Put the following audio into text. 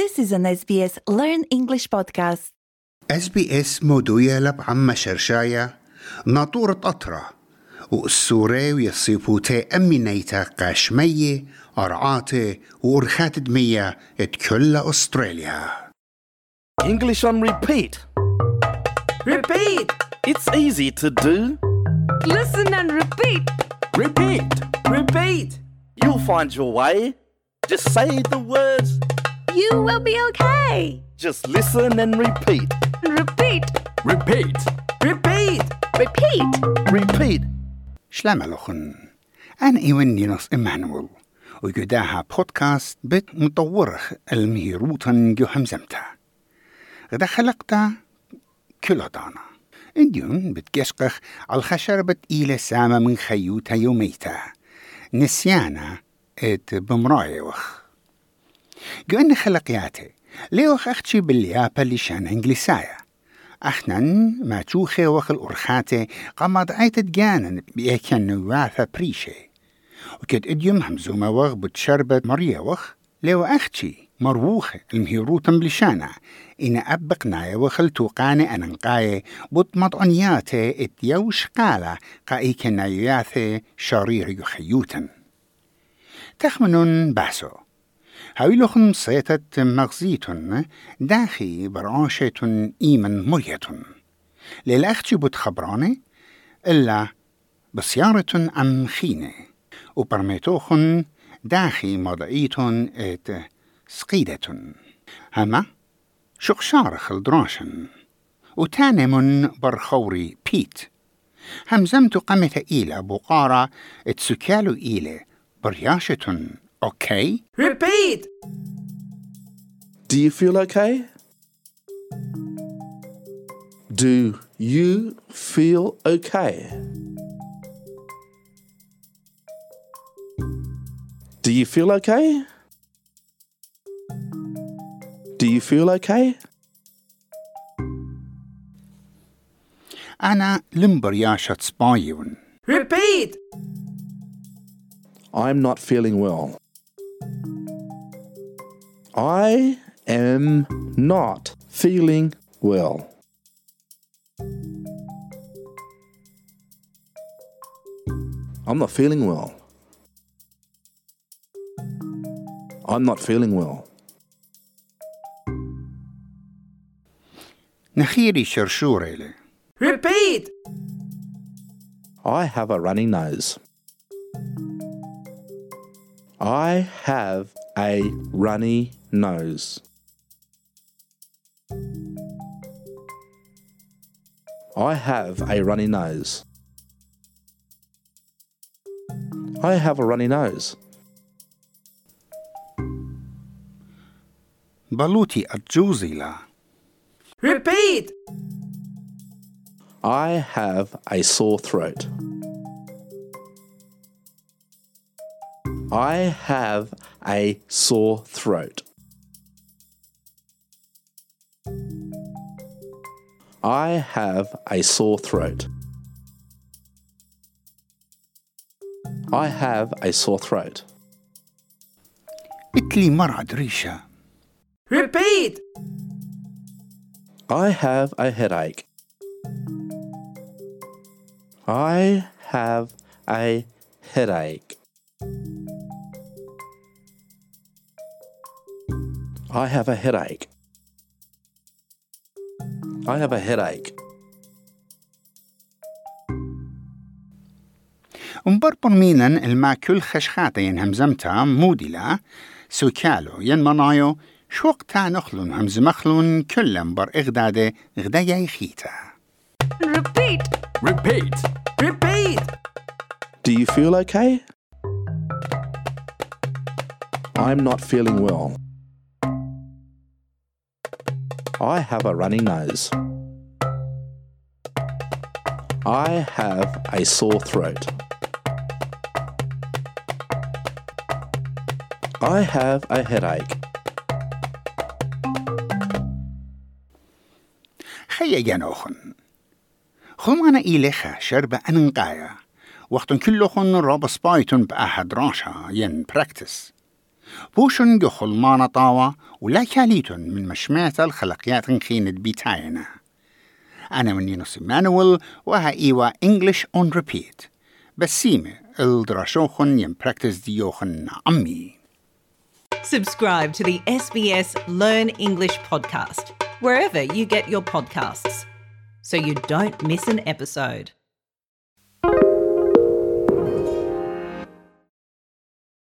This is an SBS Learn English podcast. اس مودوية لب عم شرشاية ناطورة أطرة والسوري ويصيبوتي أمي نيتا قاشمية أرعاتي وأرخات دمية اتكل أستراليا English on repeat. Repeat! It's easy to do. Listen and repeat. Repeat! Repeat! You'll find your way. Just say the words. You will be okay. Just listen and repeat. Repeat. Repeat! Repeat! Repeat. Repeat. شلام لخن أنا إيوان نينوس إمانويل ويقداها بودكاست بيت مطورخ المهيروتن جو همزمتا غدا خلقتا كلودانا انديون بتقشقخ على خشربة إيلة سامة من خيوتا يوميتا نسيانا ات بمرايوخ جو أن خلقياتي ليوخ أختشي بالليابة اللي شان إنجليسايا. أحنن ما تشوخي وخ الأرخاتي قمض عيت جانن بيكن نوافة بريشي. وكد إديوم همزومة وغ بتشربة مريا وخ. لو أختشي مروخة المهيروتن بلشانا إن أبقنا وخل توقاني أننقاي بطمط عنياتي اتيوش قالة قايك ناياثي شرير يخيوتن تخمنون باسو. هاويلوخن صيتت مغزيتن داخي برعاشة إيمن مريتن للأختي بتخبراني إلا بسيارة أم خينة. وبرميتوخن داخي مضعيتن إت سقيدة هما شقشارخ الدراشن وتاني من برخوري بيت. همزمت قمة إيلة بقارة اتسكالو إيلة برياشة okay? Repeat! Do you feel okay? Do you feel okay? Do you feel okay? Do you feel okay? Anna Lumberjashat Spayun. Repeat! I'm not feeling well. I am not feeling well. I'm not feeling well. I'm not feeling well. نخيري شرشوريلي Repeat! I have a runny nose. I have a runny knows. I have a runny nose. I have a runny nose. Baluti Ajuzila. Repeat! I have a sore throat. I have a sore throat. I have a sore throat. I have a sore throat. اتلي مرض ريشة Repeat! I have a headache. I have a headache. I have a headache. I have a headache. ومبربر مينا الما كل خشخاتة ين همزمتا مودلا سوكالو ين منايو شوقتا نخلون همز مخلون كلم بر إغدادة غدايا يخيتا Repeat. Repeat! Repeat! Do you feel okay? I'm not feeling well. I have a runny nose. I have a sore throat. I have a headache. خيا جانوخن خمانا إيليخا شربة أننقايا وقت كلخن راب سبايتون بأحد راشا ين براكتس بوشن جخل مانا طاوة ولا كاليتون من مشمات الخلقيات خينة بيتاينا أنا من يونس مانويل وها إيوا إنجليش أون ريبيت بس سيمة الدراشوخن ين براكتس ديوخن عمي Subscribe to the SBS Learn English podcast wherever you get your podcasts so you don't miss an episode.